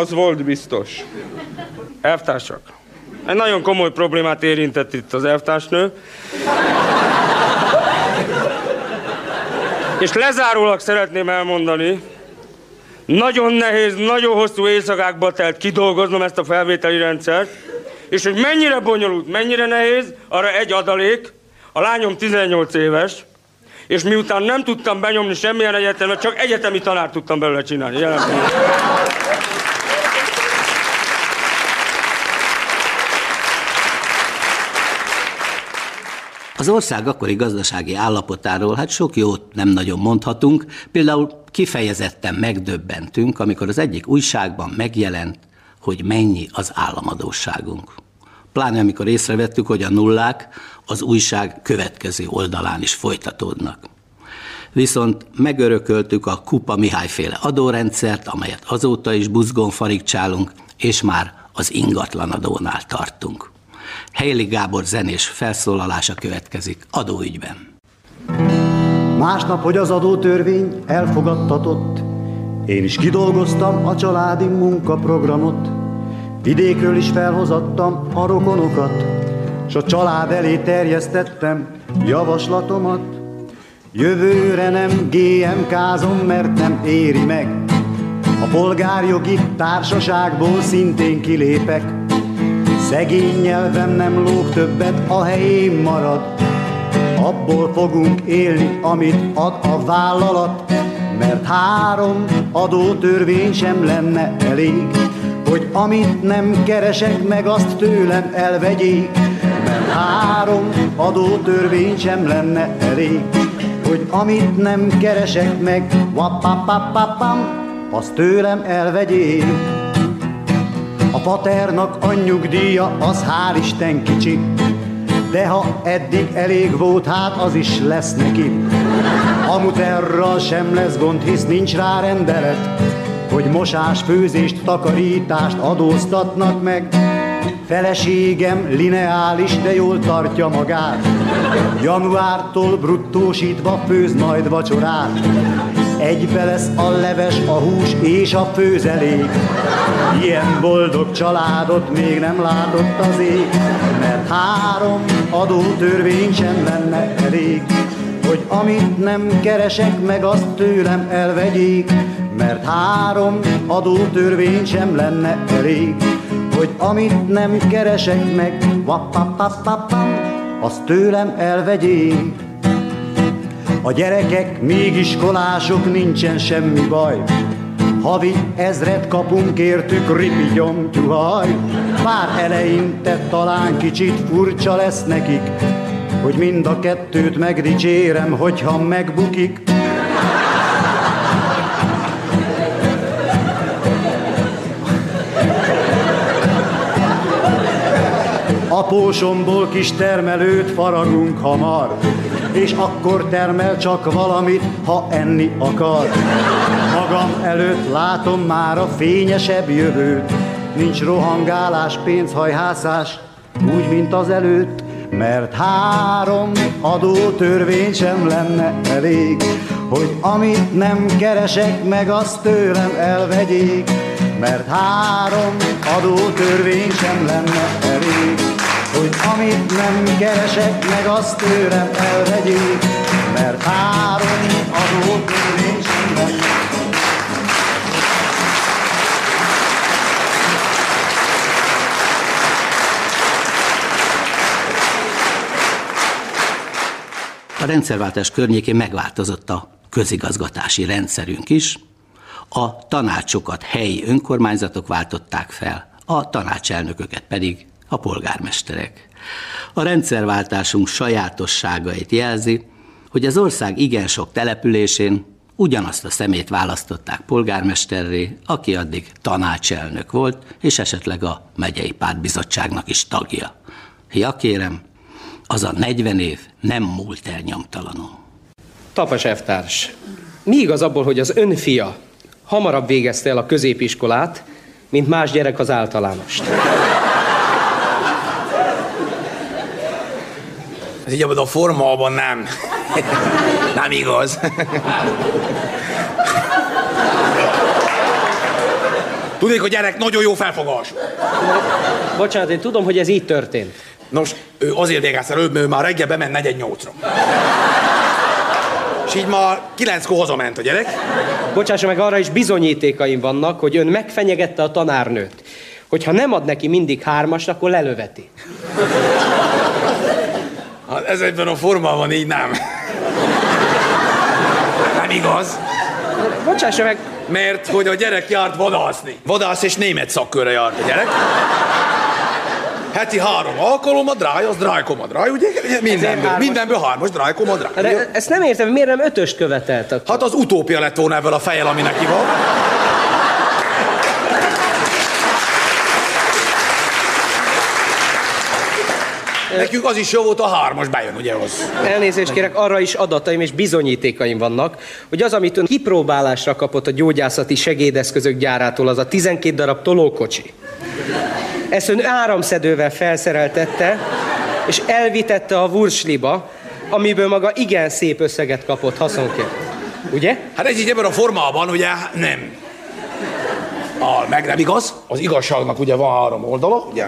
Az volt biztos. Elvtársak. Egy nagyon komoly problémát érintett itt az elvtársnő. És lezárólag szeretném elmondani, nagyon nehéz, nagyon hosszú éjszakákba telt kidolgoznom ezt a felvételi rendszert, és hogy mennyire bonyolult, mennyire nehéz, arra egy adalék, a lányom 18 éves, és miután nem tudtam benyomni semmilyen egyetemet, csak egyetemi tanár tudtam belőle csinálni. Jelen Az ország akkori gazdasági állapotáról hát sok jót nem nagyon mondhatunk, például kifejezetten megdöbbentünk, amikor az egyik újságban megjelent, hogy mennyi az államadóságunk. Pláne amikor észrevettük, hogy a nullák az újság következő oldalán is folytatódnak. Viszont megörököltük a Kupa Mihályféle adórendszert, amelyet azóta is buzgón farigcsálunk, és már az ingatlanadónál tartunk. Helyli Gábor zenés felszólalása következik adóügyben. Másnap, hogy az adótörvény elfogadtatott, én is kidolgoztam a családi munkaprogramot. Vidékről is felhozattam a rokonokat, s a család elé terjesztettem javaslatomat. Jövőre nem GMK-zom, mert nem éri meg. A polgárjogi társaságból szintén kilépek. Szegény nyelvem nem lóg többet, a helyén marad. Abból fogunk élni, amit ad a vállalat, mert három adótörvény sem lenne elég, hogy amit nem keresek meg, azt tőlem elvegyék. Mert három adótörvény sem lenne elég, hogy amit nem keresek meg, wapapapapam, azt tőlem elvegyék. A paternak a nyugdíja az hál' Isten kicsi, de ha eddig elég volt, hát az is lesz neki. A muterral sem lesz gond, hisz nincs rá rendelet, hogy mosás, főzést, takarítást adóztatnak meg. Feleségem lineális, de jól tartja magát. Januártól bruttósítva főz majd vacsorát. Egybe lesz a leves, a hús és a főzelék. Ilyen boldog családot még nem látott az ég, mert három adótörvény sem lenne elég, hogy amit nem keresek meg, azt tőlem elvegyék, mert három adótörvény sem lenne elég, hogy amit nem keresek meg, wapapapapam, azt tőlem elvegyék. A gyerekek még iskolások, nincsen semmi baj. Havi ezret kapunk értük, ripi gyomtyuhaj. Pár eleinte talán kicsit furcsa lesz nekik, hogy mind a kettőt megdicsérem, hogyha megbukik. Apósomból kis termelőt faragunk hamar, és akkor termel csak valamit, ha enni akar. Magam előtt látom már a fényesebb jövőt, nincs rohangálás, pénzhajhászás, úgy, mint az előtt, mert három adótörvény sem lenne elég, hogy amit nem keresek meg, azt tőlem elvegyék, mert három adótörvény sem lenne elég, hogy amit nem keresek meg, azt tőlem elvegyék, mert adótörvény sem lenne A rendszerváltás környékén megváltozott a közigazgatási rendszerünk is. A tanácsokat helyi önkormányzatok váltották fel, a tanácselnököket pedig a polgármesterek. A rendszerváltásunk sajátosságait jelzi, hogy az ország igen sok településén ugyanazt a szemét választották polgármesterré, aki addig tanácselnök volt, és esetleg a megyei pártbizottságnak is tagja. Ja kérem, az a 40 év nem múlt el nyomtalanul. Tapas F-társ, mi igaz abból, hogy az ön fia hamarabb végezte el a középiskolát, mint más gyerek az általánost? Ez így abban a formában nem. nem igaz. Tudnék, hogy gyerek nagyon jó felfogás. Bocsánat, én tudom, hogy ez így történt. Nos, ő azért végezte előbb, mert ő már reggel bement 4 8 És így már kilenckor hazament a gyerek. Bocsássa meg, arra is bizonyítékaim vannak, hogy ön megfenyegette a tanárnőt. Hogyha nem ad neki mindig hármast, akkor lelöveti. Hát ezekben a formában így nem. Nem igaz. Bocsássa meg. Mert hogy a gyerek járt vadászni. Vadász és német szakkörre járt a gyerek. Heti három alkalommal dráj, az drájkomadráj, ugye? Mindenből, hármas. mindenből hármas drájkomadráj. De ezt nem értem, miért nem ötöst követelt akkor? Hát az utópia lett volna ebből a fejjel, ami neki van. Nekünk az is jó volt, a hármas bejön, ugye az. Elnézést kérek, arra is adataim és bizonyítékaim vannak, hogy az, amit ön kipróbálásra kapott a gyógyászati segédeszközök gyárától, az a 12 darab tolókocsi. Ezt ön áramszedővel felszereltette, és elvitette a Wursliba, amiből maga igen szép összeget kapott haszonként. Ugye? Hát ez így ebben a formában, ugye, nem. A, meg nem igaz, az igazságnak ugye van három oldala, ugye?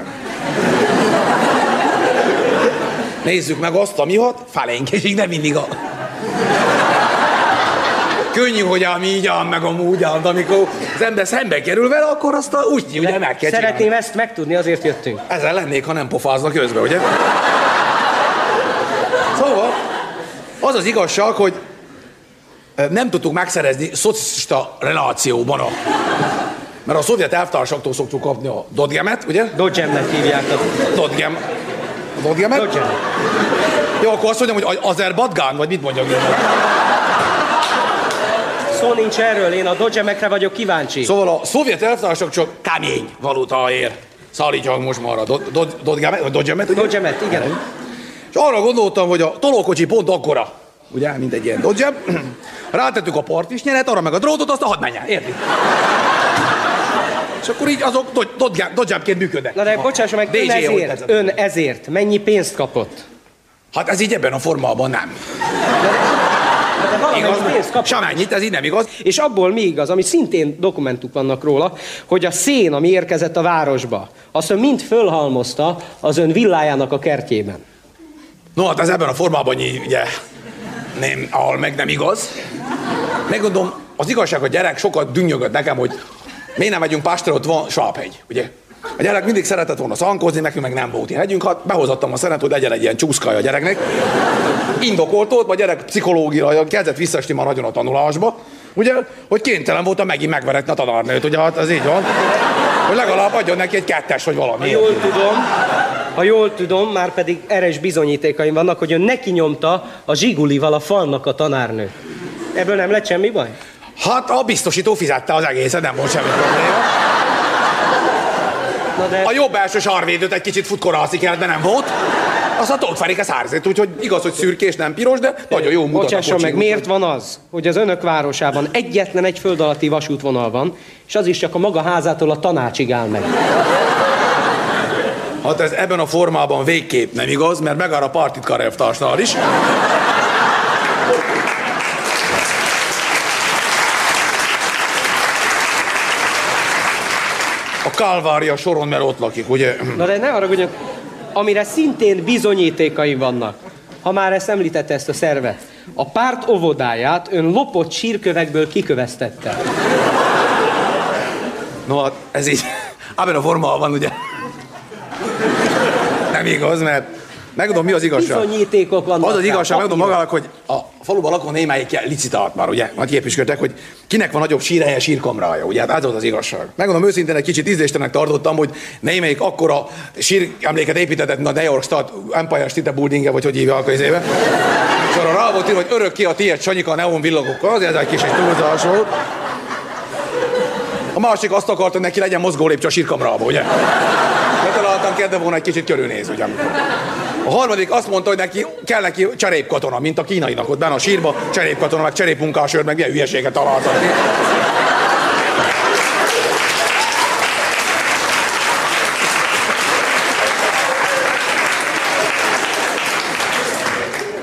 Nézzük meg azt, ami hat, felénk, és így nem mindig a... Könnyű, hogy ám így ám, meg amúgy ám, de amikor az ember szembe kerül vele, akkor azt a, úgy, ugye meg kell Szeretném csinálni. ezt megtudni, azért jöttünk. Ezzel lennék, ha nem pofáznak közben, ugye? Szóval, az az igazság, hogy nem tudtuk megszerezni szocista relációban a... Mert a szovjet elvtársaktól szoktuk kapni a dodgemet, ugye? Dodgemnek hívják a... Dodgem. A dodgemet? Dodgem. Jó, akkor azt mondjam, hogy Azerbadgán, vagy mit mondjak én? Szó nincs erről, én a Dodgemekre vagyok kíváncsi. Szóval a szovjet elvtársak csak kemény valutáért szállítják most már a dod- dod- dodgemet, vagy dodgemet, ugye? Dodgemet, igen. És arra gondoltam, hogy a tolókocsi pont akkora, ugye, mint egy ilyen dodge rátettük a partisnyeret, arra meg a drótot, azt a hadd menjen, érti? És akkor így azok dodge- dodge-ként működnek. Na de bocsásson meg, ön ezért, ön ezért mennyi pénzt kapott? Hát ez így ebben a formában nem. Semennyit, ez így nem igaz. És abból mi igaz, ami szintén dokumentuk vannak róla, hogy a szén, ami érkezett a városba, azt ön mind fölhalmozta az ön villájának a kertjében. No, hát ez ebben a formában így, ugye, nem, ahol meg nem igaz. Megmondom, az igazság, a gyerek sokat dünnyögött nekem, hogy miért nem megyünk Pástra, ott van Svábhegy, ugye? A gyerek mindig szeretett volna szankozni, nekünk meg nem volt ilyen hegyünk, hát behozattam a szenet, hogy legyen egy ilyen csúszkaja a gyereknek. Indokolt volt, a gyerek pszichológiai kezdett visszaesni már nagyon a tanulásba, ugye, hogy kénytelen voltam megint megveretni a tanárnőt, ugye, hát az így van. Hogy legalább adjon neki egy kettes, vagy valami. Ha jól tudom, ha jól tudom, már pedig erős bizonyítékaim vannak, hogy ön neki nyomta a zsigulival a falnak a tanárnőt. Ebből nem lett semmi baj? Hát a biztosító fizette az egészet, nem volt semmi probléma. Na de... A jobb első sarvédőt egy kicsit futkorászi kellett, de nem volt. Aztán Tóth Ferik ez hárzét, úgyhogy igaz, hogy szürkés, nem piros, de nagyon jó mutat a Bocsásson meg, miért van az, hogy az önök városában egyetlen egy föld alatti vasútvonal van, és az is csak a maga házától a tanácsig áll meg? Hát ez ebben a formában végképp nem igaz, mert megáll a partitkar elvtársnál is. Kálvária soron, mert ott lakik, ugye? Na de ne haragudjon, amire szintén bizonyítékaim vannak, ha már ezt említette ezt a szervet. A párt óvodáját ön lopott sírkövekből kiköveztette. No, hát ez így, ebben a formában van, ugye? Nem igaz, mert Megmondom, mi az igazság. Bizonyítékok vannak. Az az igazság, megmondom magának, hogy a faluban lakó némelyik licitált már, ugye? Nagy képviselőtek, hogy kinek van nagyobb sírhelye, sírkamrája, ugye? Hát ez volt az igazság. Megmondom őszintén, egy kicsit ízléstenek tartottam, hogy némelyik akkora síremléket építetett, mint a New York State Empire State Building, vagy hogy hívja a közébe. És arra rá volt írva, hogy örök ki a tiéd Sanyika a neon villagokkal, azért ez egy kis egy túlzás volt. A másik azt akarta, hogy neki legyen mozgó lépcső a sírkamrába, ugye? Betaláltam, kedve volna egy kicsit körülnéz, ugye? A harmadik azt mondta, hogy neki kell neki cserépkatona, mint a kínainak ott benne a sírba, cserépkatona, meg cserépmunkásőr, meg milyen hülyeséget találtak.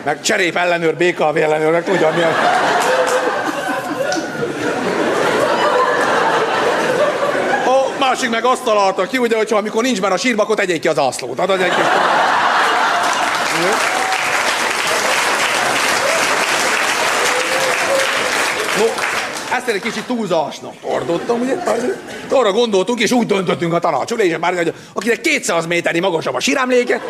Meg cserép ellenőr, BKV ellenőr, meg tudja milyen... Másik meg azt találta ki, ugye, hogyha amikor nincs benne a sírba, akkor tegyék ki az ászlót. Hát egy kis... No, ezt egy kicsit túlzásnak tartottam, ugye? Arra gondoltunk, és úgy döntöttünk a tanácsülésen már, hogy akinek 200 méternyi magasabb a sírámléke,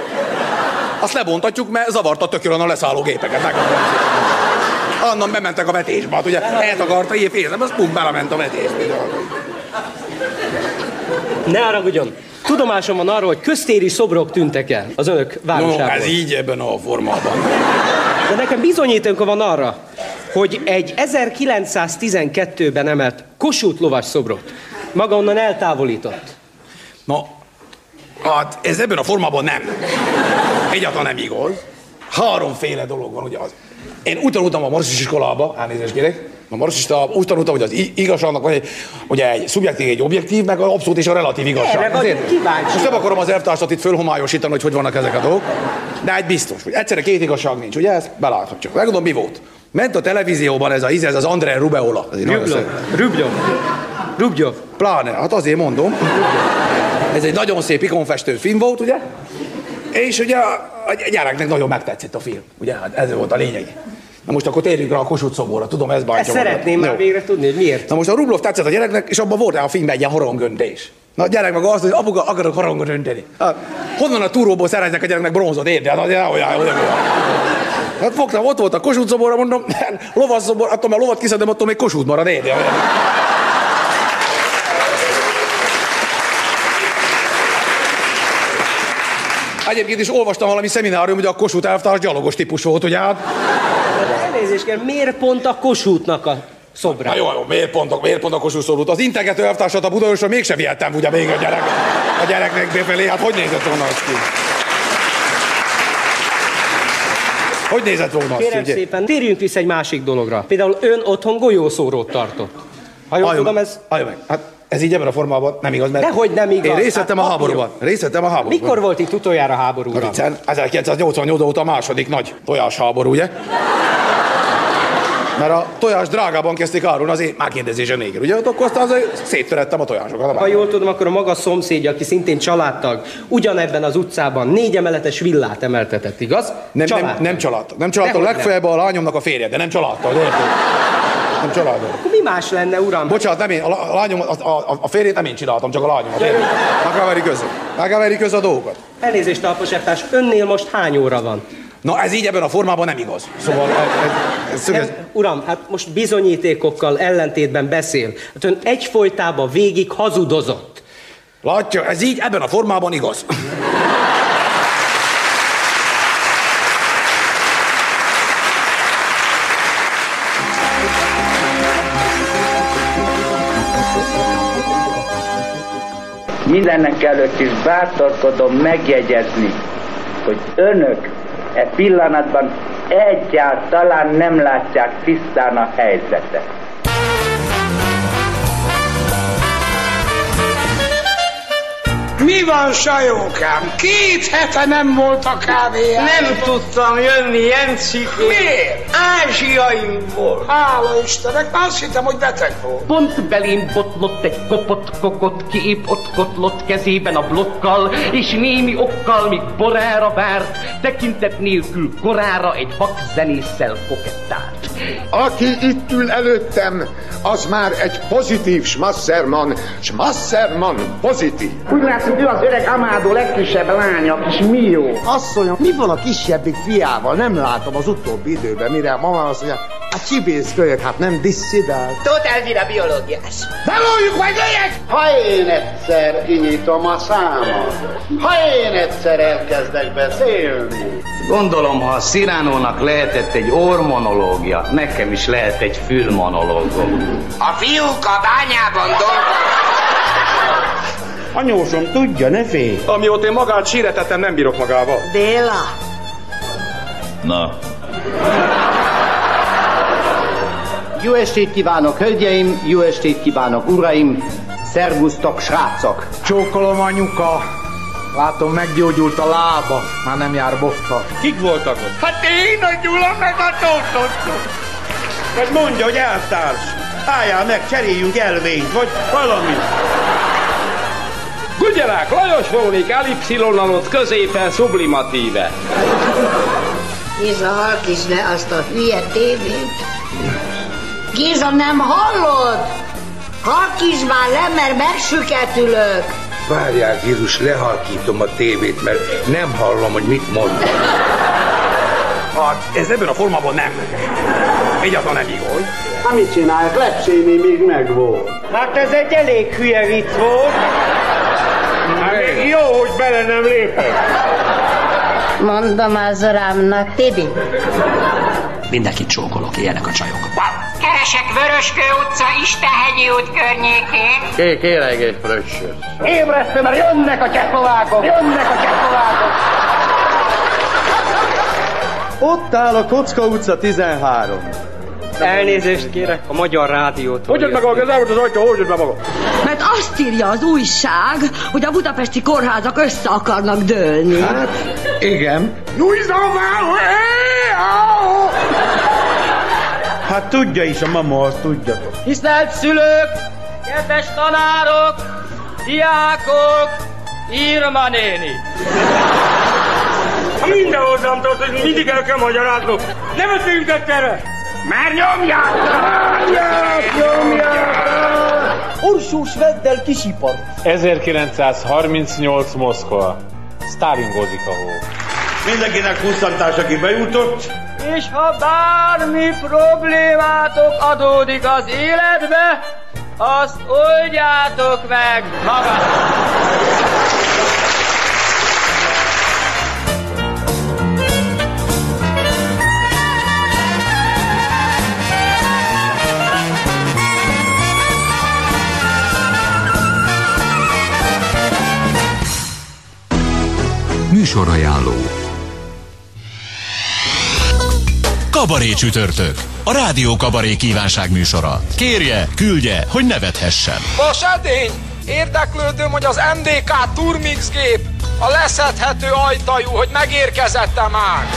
azt lebontatjuk, mert zavarta tökölön a leszálló gépeket. Annan bementek a vetésbe, hát ugye eltakarta ilyen fészem, az pum belement a vetésbe. Ne haragudjon. Tudomásom van arról, hogy köztéri szobrok tűntek el az önök No, városában. ez így ebben a formában. De nekem bizonyítéka van arra, hogy egy 1912-ben emelt Kossuth lovas szobrot maga onnan eltávolított. Na, hát ez ebben a formában nem. Egyáltalán nem igaz. Háromféle dolog van, ugye az. Én úgy tanultam a marxis iskolába, elnézést kérek, a marxista úgy tanultam, hogy az igazságnak van egy, ugye egy szubjektív, egy objektív, meg az abszolút és a relatív igazság. Erre Ezért- kíváncsiak. Most nem akarom az elvtársat itt fölhomályosítani, hogy hogy vannak ezek a dolgok, de egy biztos, hogy egyszerre két igazság nincs, ugye ezt beláthatjuk. Megmondom, mi volt. Ment a televízióban ez a íz, ez az André Rubeola. Rubjov. Rubjov. Rubjov. Pláne, hát azért mondom. Ez egy nagyon szép ikonfestő film volt, ugye? És ugye a a gyereknek nagyon megtetszett a film, ugye? Hát ez volt a lényeg. Na most akkor térjünk rá a Kossuth szoborra, tudom, ez bántja Ezt magad. szeretném már Jó. végre tudni, hogy miért. Na most a Rublov tetszett a gyereknek, és abban volt a filmben egy ilyen harangöntés. Na a gyerek meg azt, hogy apuka, akarok harangot önteni. Hát, honnan a túróból szereznek a gyereknek bronzot, érted? Hát olyan, olyan, olyan. Hát fogtam, ott volt a Kossuth szoborra, mondom, lovas szobor, attól már lovat kiszedem, attól még Kossuth marad, érted? Egyébként is olvastam valami szeminárium, hogy a Kossuth elvtárs gyalogos típus volt, ugye? Hát, elnézést kell, miért pont a Kossuthnak a szobra? Na jó, jó, miért pont, miért pont a Kossuth szorult? Az integető elvtársat a Budaörsön mégsem vihettem, ugye még a gyerek, a gyereknek befelé, hát hogy nézett volna az ki? Hogy nézett volna az ki, Kérem ugye? szépen, térjünk vissza egy másik dologra. Például ön otthon golyószórót tartott. Ha jól tudom, ez... halljon meg. Hát ez így ebben a formában nem igaz, mert Dehogy nem igaz. én részt vettem Hát a háborúban. Részt vettem a háborúban. Mikor volt itt utoljára háború? Na uram? viccen, 1988 óta a második nagy tojásháború, ugye? Mert a tojás drágában kezdték árulni az én megkérdezése nélkül, ugye? Hát Akkor aztán széttörettem a tojásokat. Ha jól tudom, akkor a maga szomszédja, aki szintén családtag, ugyanebben az utcában négy emeletes villát emeltetett, igaz? Nem, nem, Családtag. nem családtag. Nem családtag, legfeljebb a lányomnak a férje, de nem családtag, érted? Nem családtag. Akkor mi más lenne, uram? Bocsánat, nem én, a, lá- a lányom, a, a, a férjét nem én csináltam, csak a lányomat. érted? Meg kell verni között. Meg kell verni között a dolgokat. Elnézést, talposettás, önnél most hány óra van? Na ez így ebben a formában nem igaz. Szóval ez, ez, ez, szögez, Nem, uram, hát most bizonyítékokkal ellentétben beszél. Hát ön egyfolytában végig hazudozott. Látja, ez így ebben a formában igaz. Mindennek előtt is bátorkodom megjegyezni, hogy önök e pillanatban egyáltalán nem látják tisztán a helyzetet. Mi van, sajókám? Két hete nem volt a kávé. Nem tudtam jönni, Jencik. Miért? Ázsiaimból. Hála Istennek, már azt hittem, hogy beteg volt. Pont belém botlott egy kopott kokott kép, ott kotlott kezében a blokkal, és némi okkal, míg borára várt, tekintet nélkül korára egy vak zenésszel kokettált. Aki itt ül előttem, az már egy pozitív Schmasserman. Schmasserman pozitív. Úgy látszik, ő az öreg Amádó legkisebb lánya, a kis Mió. Asszonyom, mi van a kisebbik fiával? Nem látom az utóbbi időben, mire a mama azt mondja, hát csibészkölyök, hát nem disszidál. Tóth Elvira biológiás. Ne lójuk meg legyek! Ha én egyszer kinyitom a számat, ha én egyszer elkezdek beszélni, Gondolom, ha a Sziránónak lehetett egy ormonológia, nekem is lehet egy fülmonológom. A fiúk a bányában dolgoznak. Anyósom, tudja, ne félj. Amióta én magát síretettem, nem bírok magával. Béla, Na, Jó estét kívánok, hölgyeim, jó estét kívánok, uraim, szervusztok, srácok! Csókolom anyuka. Látom, meggyógyult a lába, már nem jár bottal. Kik voltak ott? hát én a Gyula meg a Tóth Vagy mondja, hogy eltárs. Álljál meg, cseréljünk elvényt, vagy valami. Gugyerák, Lajos Rónik, elipszilonalott középen sublimatíve. Géza, halkítsd le azt a hülye tévét. Géza, nem hallod? Halkítsd már le, mert megsüketülök. Várjál, Jézus, lehalkítom a tévét, mert nem hallom, hogy mit mond. Hát ez ebben a formában nem. Egyáltalán nem igaz. Hát mit csinálják? Lepséné még meg volt. Hát ez egy elég hülye vicc volt. Jó, hogy bele nem lépett. Mondom az urámnak, Tibi. Mindenkit csókolok, ilyenek a csajok. Keresek Vöröskő utca, Istenhegyi út környékén. ké kérek egy fröccsöt. Ébresztő, mert jönnek a csehszlovákok! Jönnek a csehszlovákok! Ott áll a Kocka utca 13. Elnézést kérek a Magyar Rádiótól. Hogyan meg a kezem, az ajtó, hogyan meg maga? Mert azt írja az újság, hogy a budapesti kórházak össze akarnak dőlni. Hát, igen. Hát tudja is a mama, azt tudjatok. Tisztelt szülők, kedves tanárok, diákok, Irma néni. Minden hozzám tartozik, mindig el kell magyaráznom. Ne beszéljünk erre! Már nyomják! Nyomják, nyomják! Orsós veddel kisipar. 1938 Moszkva. Sztálingozik a hó. Mindenkinek pusztantás, aki bejutott. És ha bármi problémátok adódik az életbe, azt oldjátok meg magatok. Műsorajánló Kabaré csütörtök. A Rádió Kabaré kívánság műsora. Kérje, küldje, hogy nevethessen. Vas edény! Érdeklődöm, hogy az MDK Turmix gép a leszedhető ajtajú, hogy megérkezette már.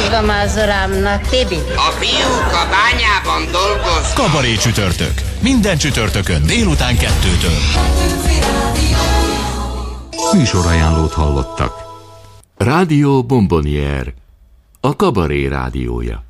Mondom az urámnak, Tibi. A fiúk a bányában dolgoznak. Kabaré csütörtök. Minden csütörtökön délután kettőtől. Műsorajánlót hallottak. Rádió Bombonier, a kabaré rádiója.